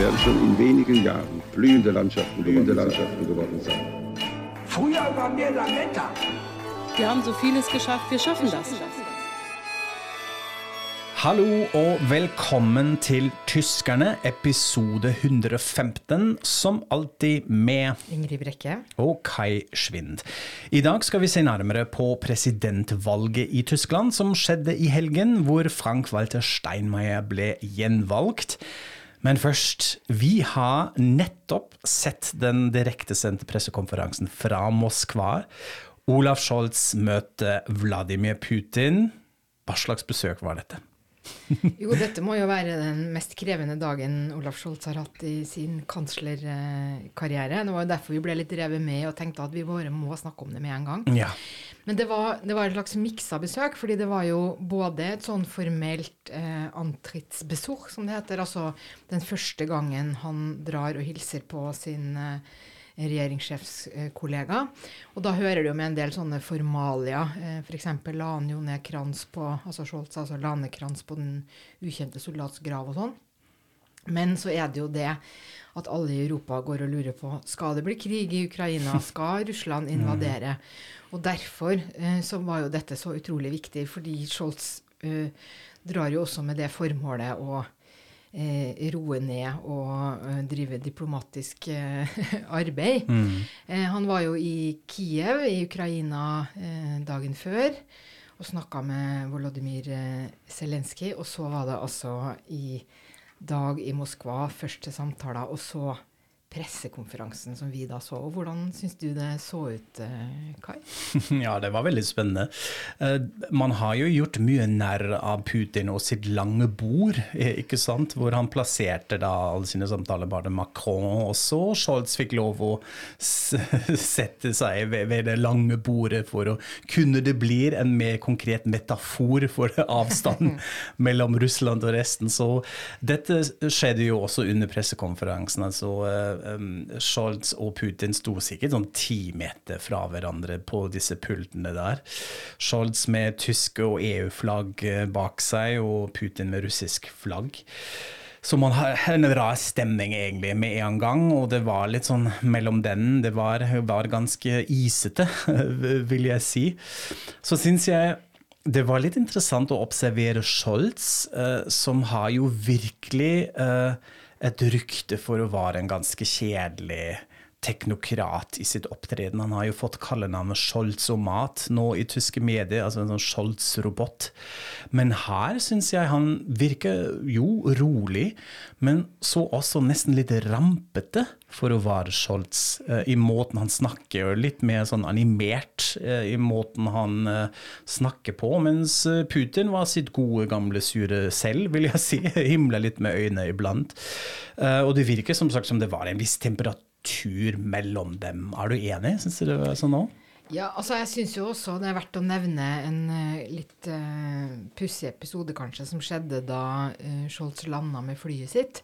Werden schon in wenigen Jahren blühende Landschaften, blühende Landschaften geworden sein. Früher waren wir Lametta. Wir haben so vieles geschafft, wir schaffen das. Hallo og velkommen til Tyskerne, episode 115, som alltid med Ingrid Brekke. og Kai Schwind. I dag skal vi se nærmere på presidentvalget i Tyskland, som skjedde i helgen, hvor Frank-Walter Steinmeier ble gjenvalgt. Men først, vi har nettopp sett den direktesendte pressekonferansen fra Moskva. Olaf Scholz møter Vladimir Putin. Hva slags besøk var dette? Jo, dette må jo være den mest krevende dagen Olaf Scholz har hatt i sin kanslerkarriere. Det var jo derfor vi ble litt revet med og tenkte at vi bare må snakke om det med en gang. Ja. Men det var, det var et slags miksa besøk, fordi det var jo både et sånn formelt eh, antrittsbesuch, som det heter, altså den første gangen han drar og hilser på sin eh, regjeringssjefskollega. Og da hører det jo med en del sånne formalia. F.eks. For la han jo ned krans på altså Scholz altså la ned krans på den ukjente soldats grav og sånn. Men så er det jo det at alle i Europa går og lurer på skal det bli krig i Ukraina, skal Russland invadere? Og derfor eh, så var jo dette så utrolig viktig, fordi Scholz uh, drar jo også med det formålet å eh, roe ned og eh, drive diplomatisk eh, arbeid. Eh, han var jo i Kiev i Ukraina eh, dagen før og snakka med Volodymyr eh, Zelenskyj. Og så var det altså i dag i Moskva først til samtaler, og så pressekonferansen som vi da så. Og hvordan syns du det så ut, eh, Kai? Ja, det var veldig spennende. Eh, Man har jo gjort mye narr av Putin og sitt lange bord, eh, ikke sant? Hvor han plasserte da alle sine samtaler bare Macron også. Scholz fikk lov å sette seg ved, det lange bordet for å kunne det blir en mer konkret metafor for avstanden mellom Russland og resten. Så dette skjedde jo også under pressekonferansen. altså Scholz og Putin sto sikkert sånn ti meter fra hverandre på disse pultene der. Scholz med tyske og EU-flagg eh, bak seg, og Putin med russisk flagg. Så man har en rar stemning egentlig med en gang, og det var litt sånn mellom den. Det var, var ganske isete, vil jeg si. Så syns jeg det var litt interessant å observere Scholz, eh, som har jo virkelig eh, et rykte for å være en ganske kjedelig teknokrat i sitt opptreden. Han har jo fått kallenavnet Scholz-o-mat nå i tyske medier, altså en sånn Scholz-robot. Men her syns jeg han virker jo rolig, men så også nesten litt rampete for å være Scholz, eh, i måten han snakker, og litt mer sånn animert eh, i måten han eh, snakker på, mens eh, Putin var sitt gode, gamle sure selv, vil jeg si. Himla litt med øynene iblant. Eh, og det virker som sagt som det var en viss temperatur mellom dem. Er du enig? Syns du det sånn òg? Ja, altså jeg syns jo også det er verdt å nevne en eh, litt uh, pussig episode, kanskje, som skjedde da uh, Scholz landa med flyet sitt.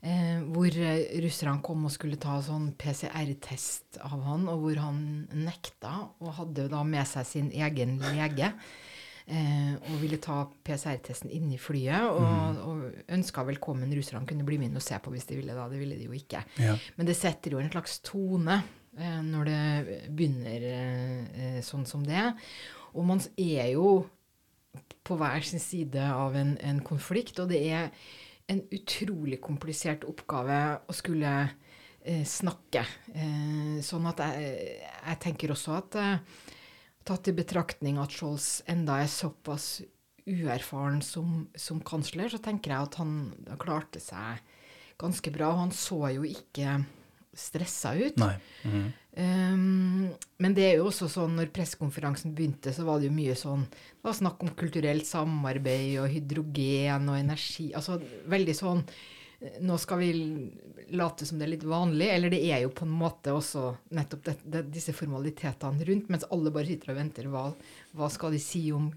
eh, hvor uh, russerne kom og skulle ta sånn PCR-test av han, og hvor han nekta, og hadde da med seg sin egen lege. Eh, og ville ta PCR-testen inn i flyet, og, og ønska velkommen russerne kunne bli med inn og se på hvis de ville. da, Det ville de jo ikke. Ja. Men det setter jo en slags tone eh, når det begynner eh, sånn som det. Og man er jo på hver sin side av en, en konflikt, og det er en utrolig komplisert oppgave å skulle eh, snakke. Eh, sånn at jeg, jeg tenker også at eh, tatt i betraktning at Scholz enda er såpass uerfaren som, som kansler, så tenker jeg at han klarte seg ganske bra. Og han så jo ikke stressa ut. Mhm. Um, men det er jo også sånn når pressekonferansen begynte, så var det jo mye sånn Det var snakk om kulturelt samarbeid og hydrogen og energi. Altså veldig sånn nå skal vi late som det er litt vanlig, eller det er jo på en måte også nettopp det, det, disse formalitetene rundt, mens alle bare sitter og venter. Hva, hva skal de si om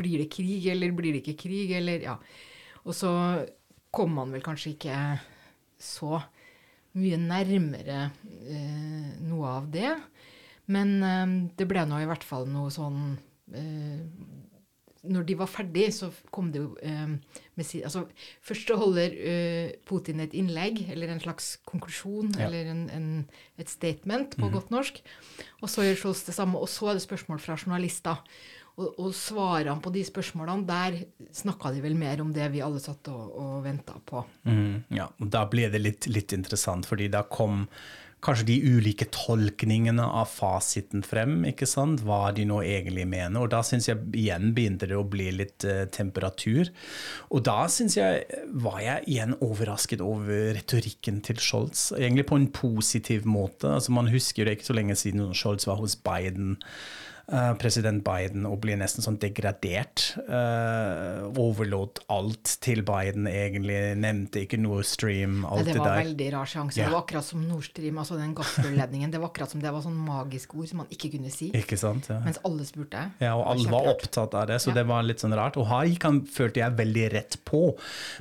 Blir det krig, eller blir det ikke krig, eller Ja. Og så kom man vel kanskje ikke så mye nærmere eh, noe av det. Men eh, det ble nå i hvert fall noe sånn eh, når de var ferdig, så kom det jo eh, med si, altså, Først så holder eh, Putin et innlegg, eller en slags konklusjon, Ja. eller en, en, et statement på godt norsk. Og så gjør Scholz det samme, og så er det spørsmål fra journalister. Og, og svarene på de spørsmålene, der snakka de vel mer om det vi alle satt og, og venta på. Mm, ja, og da ble det litt, litt interessant, fordi da kom kanskje de ulike tolkningene av fasiten frem, ikke sant? hva de nå egentlig mener. Og da syns jeg igjen begynte det å bli litt eh, temperatur. Og da syns jeg var jeg igjen overrasket over retorikken til Scholz, egentlig på en positiv måte. Altså Man husker det ikke så lenge siden Scholz var hos Biden. Eh, president Biden og blir nesten sånn degradert. Uh, overlot alt til Biden, egentlig. Nevnte ikke Nord Stream, alt det det, var der. veldig rar sjanse. Ja. Det var akkurat som Nord Stream, altså den gassrørledningen. Det var akkurat som det var sånn magisk ord som man ikke kunne si. Ikke sant? Ja. Mens alle spurte. Ja, og alle var kjemperart. opptatt av det, så Ja. det var litt sånn rart. Og her gikk han, følte jeg, veldig rett på.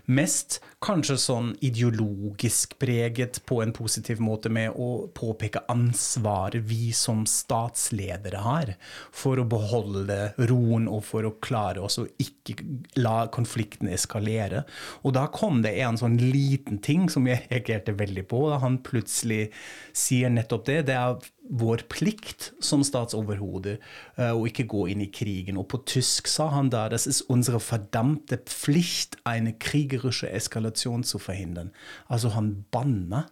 Mest kanskje sånn ideologisk preget på en positiv måte med å påpeke ansvaret vi som statsledere har for å beholde roen og for å klare oss å ikke la konflikten eskalere. Og da kom det en sånn liten ting som jeg reagerte veldig på. Da han plutselig sier nettopp det. Det er vår plikt som statsoverhode eh, å ikke gå inn i krigen. Og på tysk sa han da det er unsere verdammte Pflicht, eine kriegerische Eskalation zu verhindern. Altså han banna.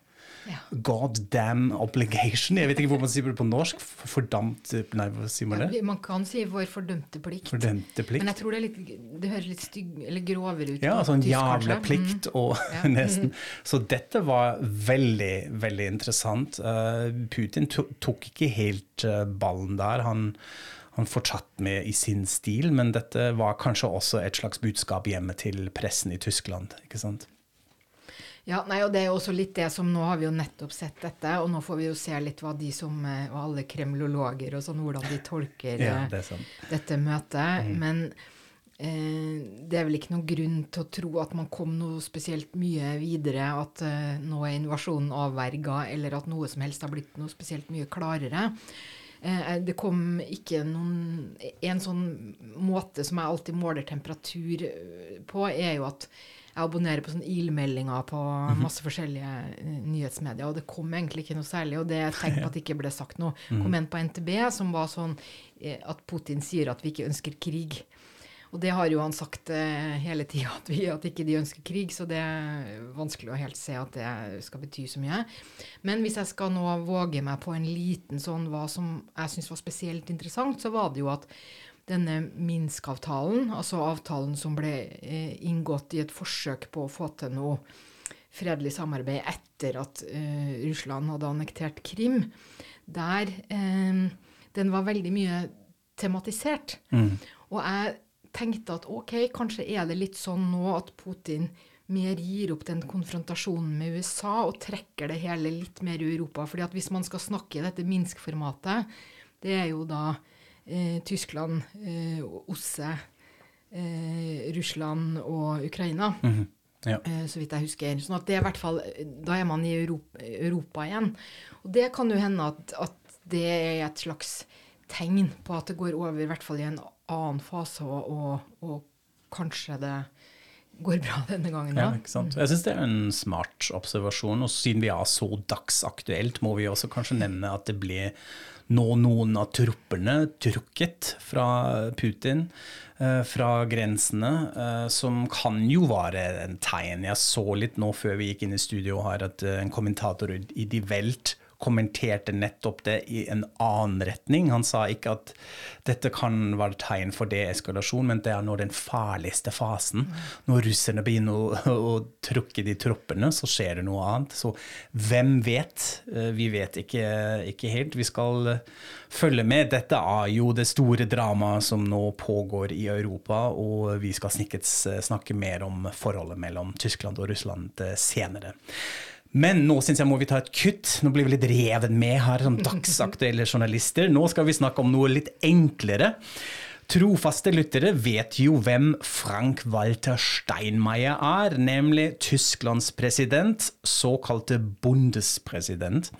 Ja. God damn obligation. Jeg vet ikke hvor man sier det på norsk. Fordamt Nei, hva sier man det? Ja, man kan si vår fordømte plikt. Fordømte plikt. Men jeg tror det, er litt, det høres litt stygg, eller grovere ut. Ja, sånn tysk, jævla kanskje. plikt og Ja. nesten. Så dette var veldig, veldig interessant. Eh, Putin tok ikke helt eh, ballen der. Han, han fortsatte med i sin stil, men dette var kanskje også et slags budskap hjemme til pressen i Tyskland. ikke sant? Ja, nei, og det er jo også litt det som Nå har vi jo nettopp sett dette, og nå får vi jo se litt hva de som eh, Og alle kremlologer og sånn, hvordan de tolker Ja, eh, det sånn. dette møtet. Men eh, det er vel ikke noen grunn til å tro at man kom noe spesielt mye videre, at eh, nå er invasjonen avverga, eller at noe som helst har blitt noe spesielt mye klarere. Eh, det kom ikke noen En sånn måte som jeg alltid måler temperatur eh, på, er jo at jeg abonnerer på sånne ilmeldinger på masse forskjellige eh, nyhetsmedier, og det kom egentlig ikke noe særlig. Og det er et tegn på at det ikke ble sagt noe. kom en på NTB som var sånn eh, at Putin sier at vi ikke ønsker krig. Og det har jo han sagt eh, hele tida, at, vi- at ikke de ønsker krig, så det er vanskelig å helt se at det skal bety så mye. Men hvis jeg skal nå våge meg på en liten sånn hva som jeg syns var spesielt interessant, så var det jo at denne Minsk-avtalen, altså avtalen som ble eh, inngått i et forsøk på å få til noe fredelig samarbeid etter at eh, Russland hadde annektert Krim, der eh, den var veldig mye tematisert. Og jeg tenkte at ok, kanskje er det litt sånn nå at Putin mer gir opp den konfrontasjonen med USA og trekker det hele litt mer i Europa. fordi at hvis man skal snakke i dette Minsk-formatet, det er jo da eh, Tyskland, eh, OSSE, eh, Russland og Ukraina. Ja. Eh, så vidt jeg husker. Sånn at det er i hvert fall, Da er man i Europa, Europa igjen. Og det kan jo hende at, at det er et slags tegn på at det går over i hvert fall i en annen fase, og, og, og kanskje det går bra denne gangen. Ja, ikke sant? Jeg syns det er en smart observasjon. Og siden vi er så dagsaktuelt, må vi også kanskje nevne at det ble nå noen av troppene trukket fra Putin, eh, fra grensene, eh, som kan jo være en tegn. Jeg så litt nå før vi gikk inn i studio her, at eh, en kommentator i Die Welt kommenterte nettopp det i en annen retning. Han sa ikke at dette kan være tegn for deeskalasjon, men det er nå den farligste fasen. Når russerne begynner å, å trukke de troppene, så skjer det noe annet. Så hvem vet? Eh, Vi vet ikke, ikke helt. Vi skal eh, følge med. Dette er jo det store dramaet som nå pågår i Europa, og vi skal eh, snakke mer om forholdet mellom Tyskland og Russland senere. Men nå syns jeg må vi ta et kutt. Nå blir vi litt revet med her som dagsaktuelle journalister. Nå skal vi snakke om noe litt enklere. Trofaste lyttere vet jo hvem Frank-Walter Steinmeier er, nemlig Tysklands president, såkalte bundespresident.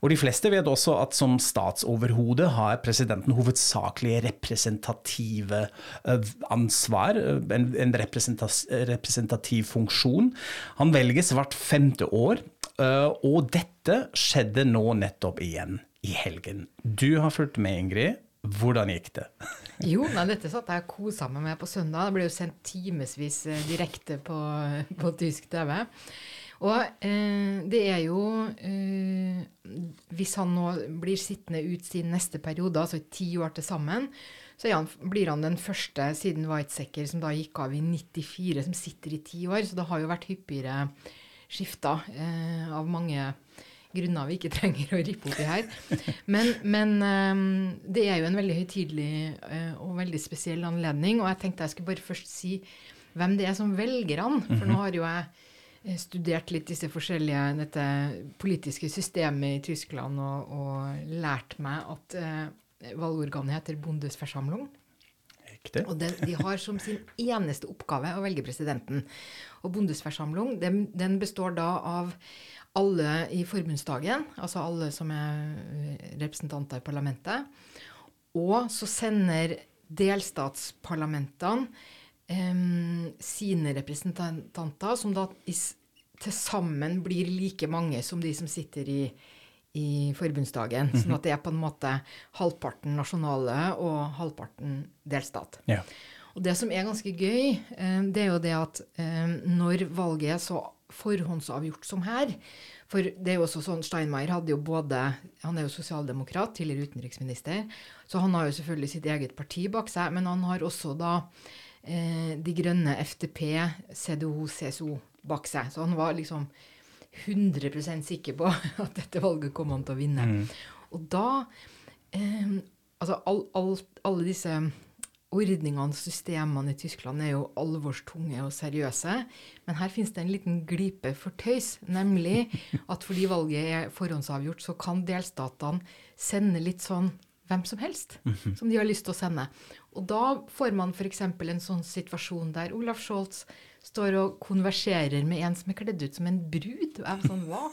Og de fleste vet også at som statsoverhode har presidenten hovedsakelig representative ansvar, en, en representativ funksjon. Han velges hvert femte år, og dette skjedde nå nettopp igjen i helgen. Du har fulgt med, Ingrid. Hvordan gikk det? Jo, nei, dette satt jeg og kosa meg med på søndag. Det ble jo sendt timevis eh, direkte på, på tysk TV. Og eh, det er jo eh, Hvis han nå blir sittende ut sin neste periode, altså i ti år til sammen, så han, blir han den første siden Weizsäcker, som da gikk av i 94, som sitter i ti år. Så det har jo vært hyppigere skifter eh, av mange grunner vi ikke trenger å rippe opp i her. Men, men eh, det er jo en veldig høytidelig eh, og veldig spesiell anledning. Og jeg tenkte jeg skulle bare først si hvem det er som velger han. For nå har jo jeg eh, studert litt disse forskjellige, dette politiske systemet i Tyskland og, og lært meg at eh, valgorganet heter Bundesversammlung. Riktig. Og de, de har som sin eneste oppgave å velge presidenten. Og Bondesversamlung den, den består da av alle i forbundsdagen, altså alle som er eh, representanter i parlamentet. Og så sender delstatsparlamentene eh, sine representanter, som da til sammen blir like mange som de som sitter i, i forbundsdagen. Sånn at det er på en måte halvparten nasjonale og halvparten delstat. Ja. Og det som er ganske gøy, eh, det er jo det at eh, når valget er så forhåndsavgjort som her For det er jo også sånn, Steinmeier hadde jo både Han er jo sosialdemokrat, tidligere utenriksminister, så han har jo selvfølgelig sitt eget parti bak seg, men han har også da eh, De Grønne, FDP, CDO, CSO bak seg. Så han var liksom 100% sikker på at dette valget kom han til å vinne. Og da eh, Altså all, all, alle disse ordningene systemene i Tyskland er jo alvorstunge og seriøse. Men her finnes det en liten glipe for tøys, nemlig at fordi valget er forhåndsavgjort, så kan delstatene sende litt sånn hvem som helst som de har lyst til å sende. Og da får man f.eks. en sånn situasjon der Olaf Scholz står og konverserer med en som er kledd ut som en brud. Og jeg er sånn, hva?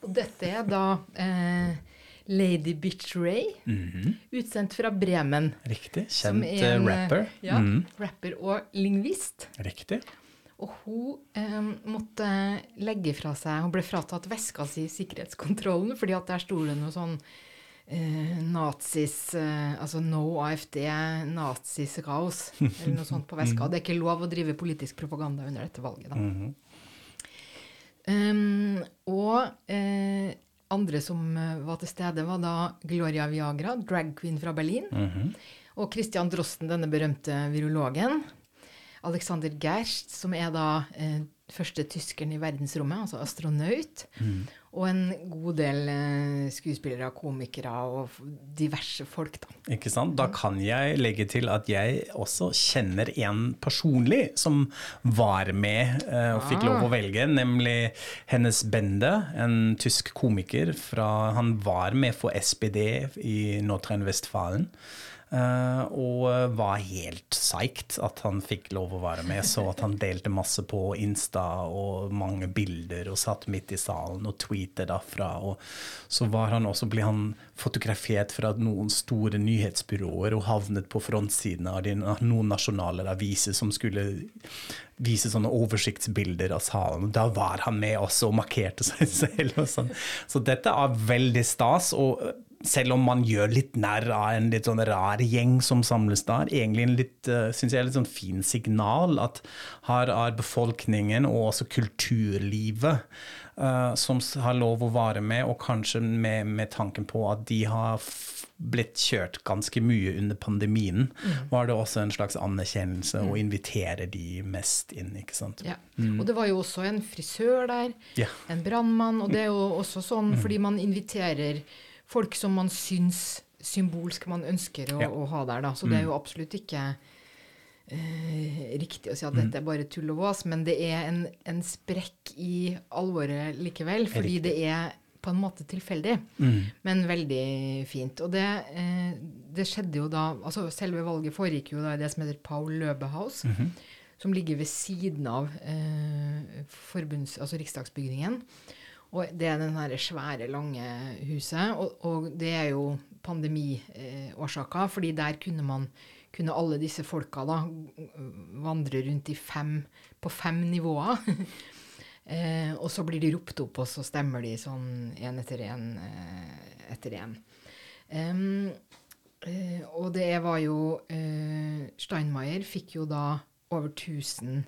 Og dette er da eh, Lady Bitch Ray, utsendt fra Bremen. Riktig. Kjent eh, en, eh, rapper. Ja, Mhm. rapper og lingvist. Riktig. Og hun eh, måtte legge fra seg Hun ble fratatt veska si i sikkerhetskontrollen, fordi at der sto det noe sånn eh, nazis eh, Altså no AFD, nazis-kaos, eller noe sånt på veska. Det er ikke lov å drive politisk propaganda under dette valget, da. Um, og eh, andre som eh, var til stede, var da Gloria Viagra, drag queen fra Berlin. Og Christian Drosten, denne berømte virologen. Alexander Gerst, som er da eh, første tyskeren i verdensrommet, altså astronaut. Og en god del eh, skuespillere, komikere og diverse folk, da. Ikke sant? Da kan jeg legge til at jeg også kjenner en personlig som var med eh, og fikk lov å velge, nemlig Hennes Bende, en tysk komiker fra Han var med for SPD i Nordrhein-Westfalen. Eh, og var helt psyched at han fikk lov å være med. Så at han delte masse på Insta og mange bilder og satt midt i salen og tweetet derfra. Og så var han også, ble han fotografert fra noen store nyhetsbyråer og havnet på frontsiden av noen nasjonale aviser som skulle vise sånne oversiktsbilder av salen. Da var han med også og markerte seg selv. Og sånn. Så dette er veldig stas. og selv om man gjør litt nær av en litt sånn rar gjeng som samles der, egentlig en litt, uh, synes jeg, litt sånn fin signal at her er befolkningen og også kulturlivet uh, som har lov å være med, og kanskje med, med tanken på at de har blitt kjørt ganske mye under pandemien, var det også en slags anerkjennelse å invitere de mest inn, ikke sant. Ja. Og det var jo også en frisør der, Ja. en brannmann, og det er jo også sånn fordi man inviterer folk som man syns symbolsk man ønsker å, Ja. å ha der, da. Så det er jo absolutt ikke eh, riktig å si at dette er bare tull og vås, men det er en, en sprekk i alvoret likevel, fordi det er på en måte tilfeldig, men veldig fint. Og det, eh, det skjedde jo da altså Selve valget foregikk jo da i det som heter Paul Løbehaus, mm -hmm. som ligger ved siden av eh, forbunds, altså Riksdagsbygningen. Og det er den her svære, lange huset. Og, og det er jo pandemiårsaker, fordi der kunne man kunne alle disse folka da vandre rundt i fem, på fem nivåer. eh, og så blir de ropt opp, og så stemmer de sånn én etter én eh, etter én. Um, eh, og det var jo eh, Steinmeier fikk jo da over 1000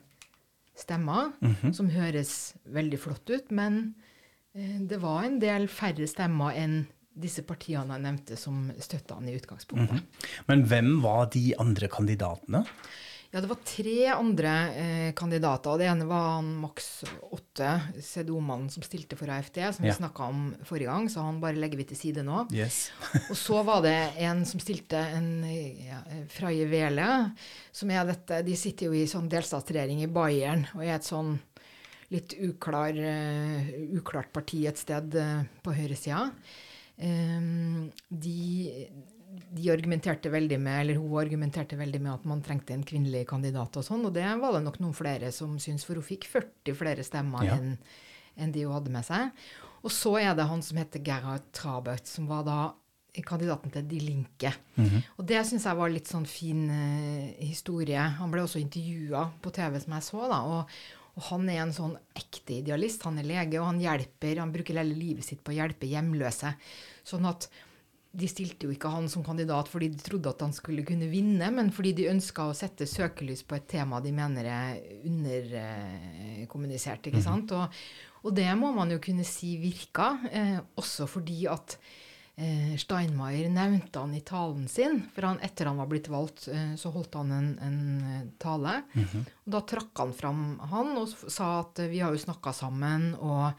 stemmer, som høres veldig flott ut, men eh, det var en del færre stemmer enn disse partiene jeg nevnte som støtta han i utgangspunktet. Men hvem var de andre kandidatene? Ja, det var tre andre eh, kandidater. og Det ene var han Max Åtte, CDO-mannen som stilte for AFD, som Ja. vi snakka om forrige gang, så han bare legger vi til side nå. Yes. Og så var det en som stilte en ja, Freie Wele, som er dette De sitter jo i sånn delstatsregjering i Bayern og er et sånn litt uklar, eh, uklart parti et sted uh, på høyresida. Um, de, de argumenterte veldig med, eller hun argumenterte veldig med at man trengte en kvinnelig kandidat og sånn, og det var det nok noen flere som syntes, for hun fikk 40 flere stemmer Ja. enn en de hun hadde med seg. Og så er det han som heter Gerhard Trabert, som var da kandidaten til De Linke. Og det syns jeg var litt sånn fin eh, historie. Han ble også intervjua på TV, som jeg så, da. Og, og han er en sånn ekte idealist. Han er lege, og han hjelper, han bruker hele livet sitt på å hjelpe hjemløse. Sånn at de stilte jo ikke han som kandidat fordi de trodde at han skulle kunne vinne, men fordi de ønska å sette søkelys på et tema de mener er underkommunisert. ikke sant? Og, og det må man jo kunne si virka, eh, også fordi at Steinmeier nevnte han i talen sin. For han, etter han var blitt valgt, eh, så holdt han en, en eh, tale. Og da trakk han fram han og sa at eh, vi har jo snakka sammen, og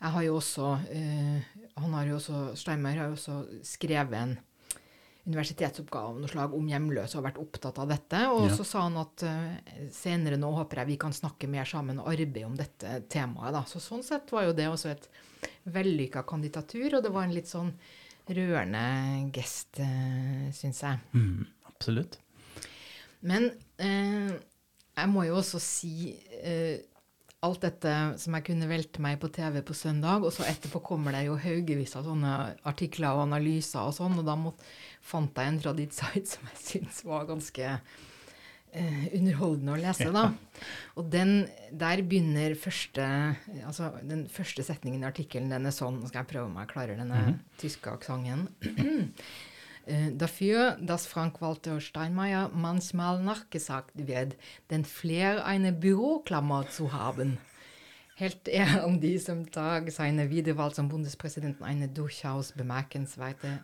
jeg har jo også eh, han har jo også, Steinmeier har jo også skrevet en universitetsoppgave av noe slag om hjemløse og vært opptatt av dette. Og Ja. så sa han at eh, senere nå håper jeg vi kan snakke mer sammen og arbeide om dette temaet. Da. Så sånn sett var jo det også et vellykka kandidatur, og det var en litt sånn rørende gest, uh, syns jeg. Mm, absolutt. Men eh, jeg må jo også si eh, alt dette som jeg kunne velte meg på TV på søndag, og så etterpå kommer det jo haugevis av sånne artikler og analyser og sånn, og da må, fant jeg en fra ditt site som jeg syns var ganske eh, underholdende å lese, da. Og den, der begynner første Altså, den første setningen i artikkelen, den er sånn Nå skal jeg prøve om jeg klarer denne tyske aksenten. Äh, Dafür, dass Frank-Walter Steinmeier manchmal nachgesagt wird, den Flair eine Büroklammer zu haben, hält er an diesem Tag seine Wiederwahl zum Bundespräsidenten eine durchaus bemerkenswerte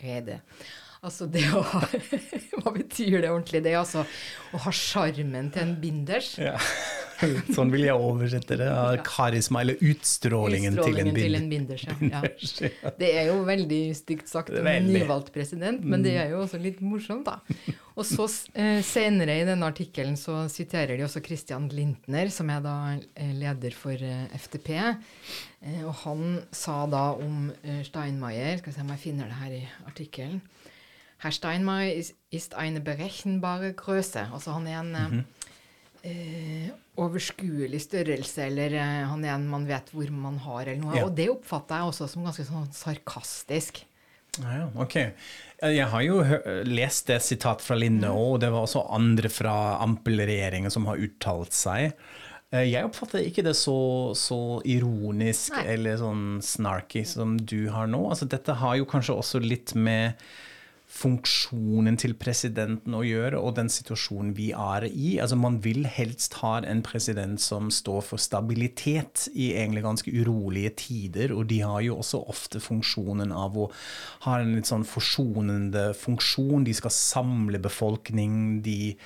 Rede. Altså det å ha Hva betyr det ordentlig? Det er altså å ha sjarmen til en binders. Ja. sånn vil jeg oversette det. Karisma, eller utstrålingen, Utstrålingen til en binder. binders, ja. ja. Det er jo veldig stygt sagt om en nyvalgt president, men det er jo også litt morsomt, da. Og så eh, senere i denne artikkelen så siterer de også Christian Lintner, som er da eh, leder for eh, FTP. Og han sa da om Steinmeier Skal vi se om jeg finner det her i artikkelen. Herr Steinmeier ist, ist eine berechenbare Größe. Altså han er en eh, eh, overskuelig størrelse, eller eh, han er en man vet hvor man har, eller noe. Ja. Og det oppfatter jeg også som ganske sånn sarkastisk. Ja, ok. Jeg har jo lest det sitatet fra Linde Mm. òg, og det var også andre fra Ampel-regjeringen som har uttalt seg. Eh, Jeg oppfatter ikke det så, så ironisk Nei. eller sånn snarky som du har nå. Altså, dette har jo kanskje også litt med funksjonen til presidenten å gjøre, og den situasjonen vi er i. Altså Man vil helst ha en president som står for stabilitet i egentlig ganske urolige tider, og de har jo også ofte funksjonen av å ha en litt sånn forsonende funksjon. De skal samle befolkning, de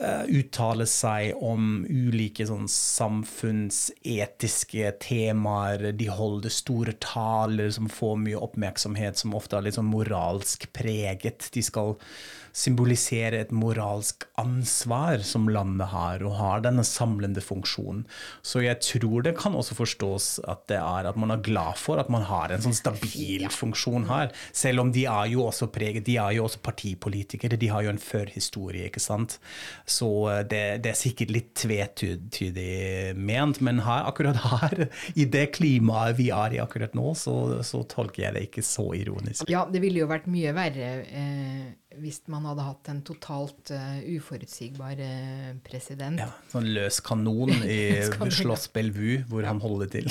uh, uttaler seg om ulike sånn samfunnsetiske temaer, de holder store taler som får mye oppmerksomhet, som ofte har litt sånn moralsk preg eget. De skal symbolisere et moralsk ansvar som landet har, og har denne samlende funksjonen. Så jeg tror det kan også forstås at det er at man er glad for at man har en sånn stabil funksjon her. Selv om de er jo også preget, de er jo også partipolitikere, de har jo en førhistorie, ikke sant. Så eh, det, det er sikkert litt tvetydig ment, men her, akkurat her, i det klimaet vi er i akkurat nå, så, så tolker jeg det ikke så ironisk. Ja, det ville jo vært mye verre eh, hvis man hadde hatt en totalt uh, uforutsigbar uh, president. Ja, sånn løs kanon i Slåss Bellevue, hvor ja. han holder til.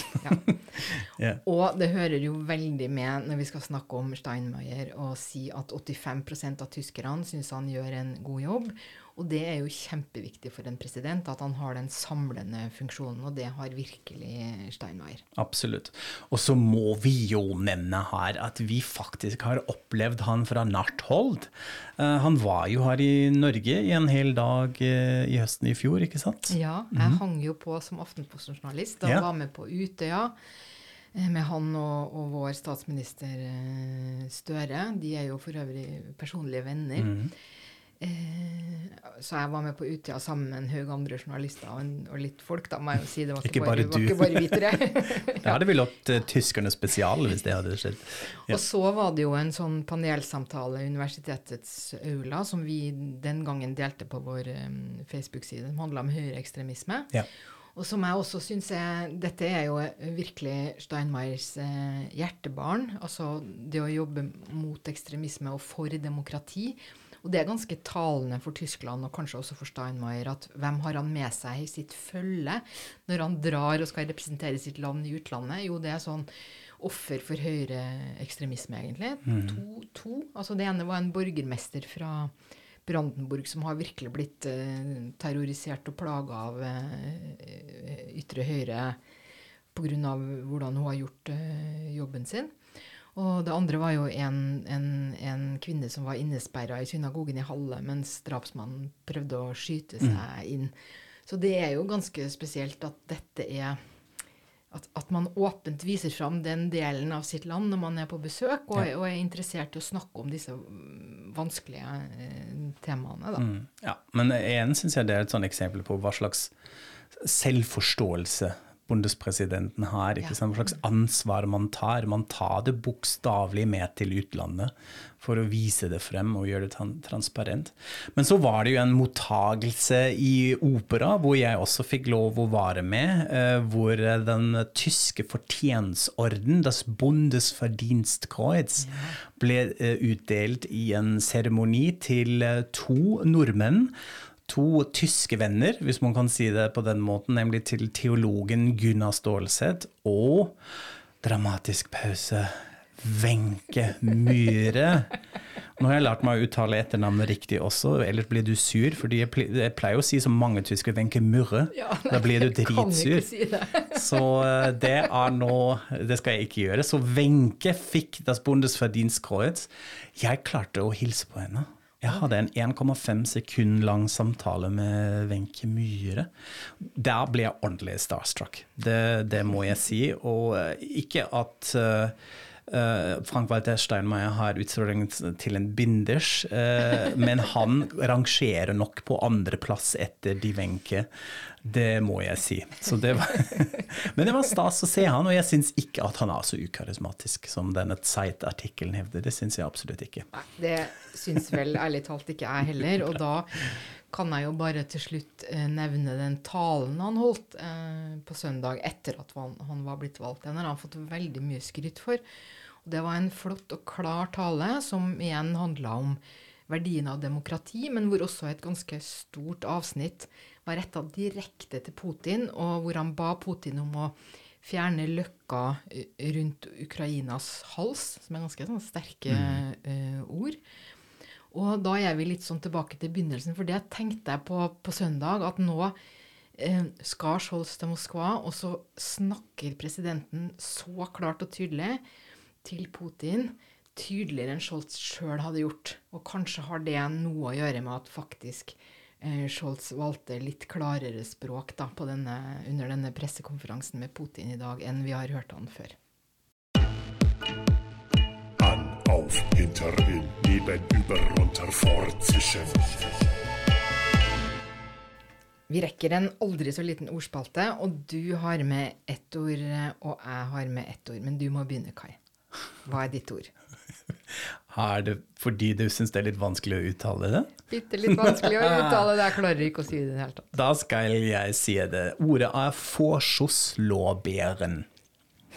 ja. Og det hører jo veldig med når vi skal snakke om Steinmeier og si at 85% av tyskerne syns han gjør en god jobb. Og det er jo kjempeviktig for en president at han har den samlende funksjonen, og det har virkelig Steinmeier. Absolutt. Og så må vi jo nevne her at vi faktisk har opplevd han fra nært hold. Uh, han var jo her i Norge i en hel dag uh, i høsten i fjor, ikke sant? Ja, jeg mm. hang jo på som Aftenposten-journalist og ja. var med på Utøya. Eh, med han og, og, vår statsminister Støre. De er jo for øvrig personlige venner. Mm. Eh, så jeg var med på Utøya sammen med en haug andre journalister og, en, og, litt folk, da må jeg jo si. Det var ikke, bare, bare. Var ikke bare vitere. ja, det hadde hatt uh, tyskerne spesial hvis det hadde skjedd. Ja. Og så var det jo en sånn panelsamtale i universitetets aula som vi den gangen delte på vår um, Facebook-side, som handla om høyreekstremisme. Ja. Og som jeg også syns er Dette er jo virkelig Steinmeiers eh, hjertebarn. Altså det å jobbe mot ekstremisme og for demokrati. Og det er ganske talende for Tyskland og kanskje også for Steinmeier at hvem har han med seg i sitt følge når han drar og skal representere sitt land i utlandet? Jo, det er sånn offer for høyreekstremisme, egentlig. Mm. To, to. Altså det ene var en borgermester fra Brandenburg som har virkelig blitt uh, terrorisert og plaga av uh, ytre høyre pga. hvordan hun har gjort uh, jobben sin. Og det andre var jo en, en, en kvinne som var innesperra i synagogen i Halle mens drapsmannen prøvde å skyte seg mm. inn. Så det er jo ganske spesielt at dette er at, at, man åpent viser fram den delen av sitt land når man er på besøk, og, ja. og er interessert i å snakke om disse vanskelige eh, temaene. Mm, ja, Men igjen syns jeg det er et sånn eksempel på hva slags selvforståelse bondespresidenten har. ikke sant? Hva slags ansvar man tar. Man tar det bokstavelig med til utlandet for å vise det frem og gjøre det transparent. Men så var det jo en mottagelse i opera hvor jeg også fikk lov å være med. Eh, hvor den tyske fortjensorden, Das Bundesverdienstkreuz, ble eh, utdelt i en seremoni til eh, to nordmenn to tyske venner, hvis man kan si det på den måten, nemlig til teologen Gunnar Stålseth og dramatisk pause Wenche Myhre. Nå har jeg lært meg å uttale etternavnet riktig også, ellers blir du sur. fordi jeg pleier, å si som mange tyskere Wenche Murre. Ja, da blir du dritsur. Si så eh, det er nå Det skal jeg ikke gjøre. Så Wenche fikk Das Bundesverdienstkreuz. Jeg klarte å hilse på henne. Jeg hadde en 1,5 sekund lang samtale med Wenche Myhre. Der ble jeg ordentlig starstruck. Det, det, må jeg si. Og eh, ikke at uh, Frank Walter Steinmeier har utstråling til en binders, uh, men han rangerer nok på andreplass etter de Wenche. Det må jeg si. Det men det var stas å se han, og jeg syns ikke at han er så ukarismatisk som denne Zeit-artikkelen hevder. Det syns jeg absolutt ikke. Nei, det syns vel ærlig talt ikke jeg heller. Og da kan jeg jo bare til slutt eh, nevne den talen han holdt eh, på søndag etter at han, han, var blitt valgt. Den har han fått veldig mye skryt for. Og det var en flott og klar tale som igjen handla om verdien av demokrati, men hvor også et ganske stort avsnitt var retta direkte til Putin, og hvor han ba Putin om å fjerne løkka rundt Ukrainas hals, som er ganske sånn sterke mm. uh, ord. Og da er vi litt sånn tilbake til begynnelsen, for det tenkte jeg på på søndag, at nå uh, skal Scholz til Moskva, og så snakker presidenten så klart og tydelig til Putin, tydeligere enn Scholz sjøl hadde gjort. Og kanskje har det noe å gjøre med at faktisk eh, Scholz valgte litt klarere språk da, på denne, under denne pressekonferansen med Putin i dag, enn vi har hørt han før. An, auf, hinter, in, neben, über, runter, fortzischen. Vi rekker en aldri så liten ordspalte, og du har med ett ord, eh, og jeg har med ett ord. Men du må begynne, Kai. Hva er ditt ord? Er det fordi du syns det er litt vanskelig å uttale det? Bitte litt vanskelig å uttale det. Jeg klarer ikke å si det i det hele tatt. Da skal jeg si det. Ordet er forsoslåbæren.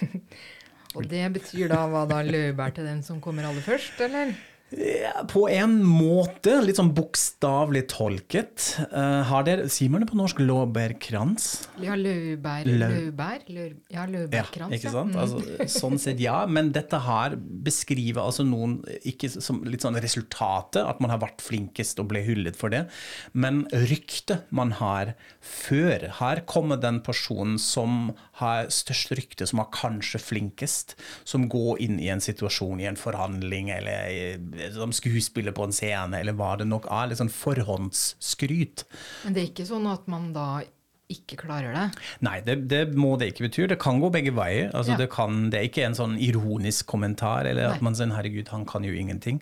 Og det betyr da hva da? Laurbær til den som kommer aller først, eller? Ja, på en måte, litt sånn bokstavelig tolket. Uh, har dere, Sier man det på norsk lårbærkrans? Ja, Lau- Laurbær? ja, ja, Ja, ikke sant? Altså, sånn sett ja, men dette her beskriver altså noen ikke som litt sånn resultatet, at man har vært flinkest og ble hyllet for det, men ryktet man har før. Her kommer den personen som har størst rykte, som er kanskje flinkest, som går inn i en situasjon, i en forhandling, eller i- som skuespiller på en scene, eller hva det nok er. Litt sånn forhåndsskryt. Men det er ikke sånn at man da ikke klarer det. Nei, det, det må det ikke bety. Det kan gå begge veier. Altså, Ja. det, kan, det er ikke en sånn ironisk kommentar, eller at Nei. man sier 'herregud, han kan jo ingenting'.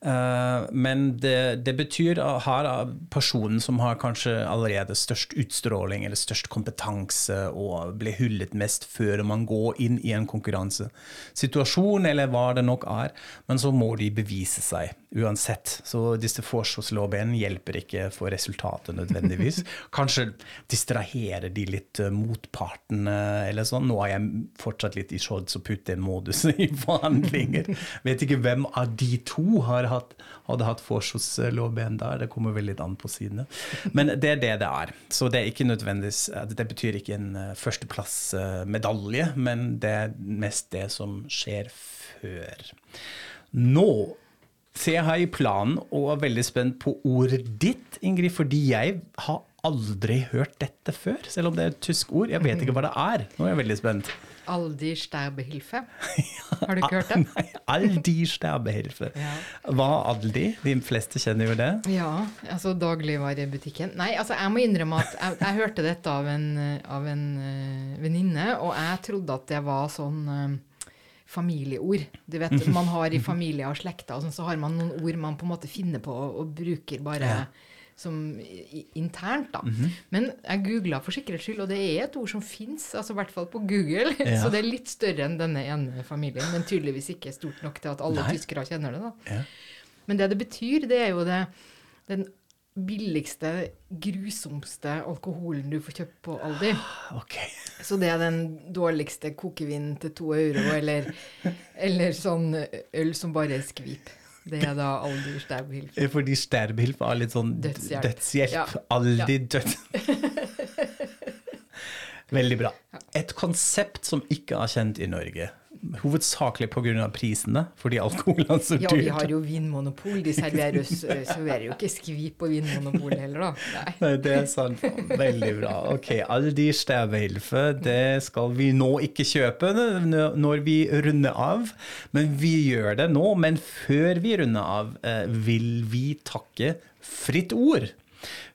Eh, men det, det betyr er personen som har kanskje allerede størst utstråling eller størst kompetanse og blir hullet mest før man går inn i en konkurransesituasjon, eller hva det nok er. Men så må de bevise seg uansett. Så disse forsvarslårbenene hjelper ikke for resultatet nødvendigvis. Kanskje distraherer de litt eh, motpartene eller sånn. Nå er jeg fortsatt litt i shorts og en modus i forhandlinger. Vet ikke hvem av de to har hatt, hadde hatt forsvarslårben der. Det kommer vel litt an på sidene. Men det er det det er. Så det er ikke nødvendigvis eh, Det betyr ikke en eh, førsteplassmedalje, men det er mest det som skjer før. Nå ser jeg i planen og er veldig spent på ordet ditt, Ingrid, fordi jeg har aldri hørt dette før, selv om det er et tysk ord. Jeg vet ikke hva det er. Nå er jeg veldig spent. Aldi Sterbehilfe. Har du ikke hørt det? Nei, Aldi Sterbehilfe. Ja. Hva Aldi? De fleste kjenner jo det. Ja, altså dagligvarebutikken. Nei, altså jeg må innrømme at jeg, jeg hørte dette av en, av en uh, venninne, og jeg trodde at det var sånn uh, familieord. Du vet, man har i familie og slekter, og sånn, så har man noen ord man på en måte finner på og, og bruker bare som internt, da. Men jeg googla for sikkerhets skyld, og det er et ord som fins, altså i hvert fall på Google. Ja. Så det er litt større enn denne ene familien, men tydeligvis ikke stort nok til at alle Nei. tyskere kjenner det, da. Ja. Men det det betyr, det er jo det, den billigste, grusomste alkoholen du får kjøpt på Aldi. Okay. Så det er den dårligste kokevinen til to euro, eller, eller sånn øl som bare er skvip. Det er da aldri Sterbhilfe. Fordi Sterbehilfe er litt sånn Dødshjelp. dødshjelp. Ja. Aldri død. Veldig bra. Et konsept som ikke er kjent i Norge. Hovedsakelig pga. prisene, fordi alkohol er så Ja, vi har jo vinmonopol. De serverer jo, serverer jo ikke skvip på vinmonopol heller, da. Nei. Nei, det er sant. Veldig bra. Ok, alle de Sterbehilfe, det skal vi nå ikke kjøpe når vi runder av. Men vi gjør det nå. Men før vi runder av, eh, vil vi takke Fritt Ord.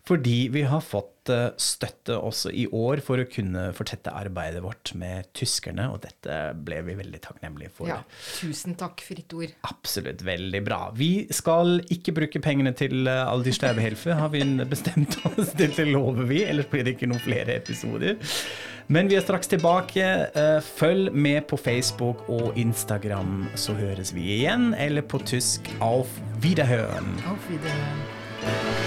Fordi vi har fått eh, støtte også i år for å kunne fortsette arbeidet vårt med tyskerne, og dette ble vi veldig takknemlige for. Ja, tusen takk, Fritt Ord. Absolutt, veldig bra. Vi skal ikke bruke pengene til eh, Aldi Staubehelfe, har vi bestemt oss til, det lover vi, ellers blir det ikke noen flere episoder. Men vi er straks tilbake. Eh, Følg med på Facebook og Instagram, så høres vi igjen, eller på tysk Auf Wiederhören. Auf Wiedersehen.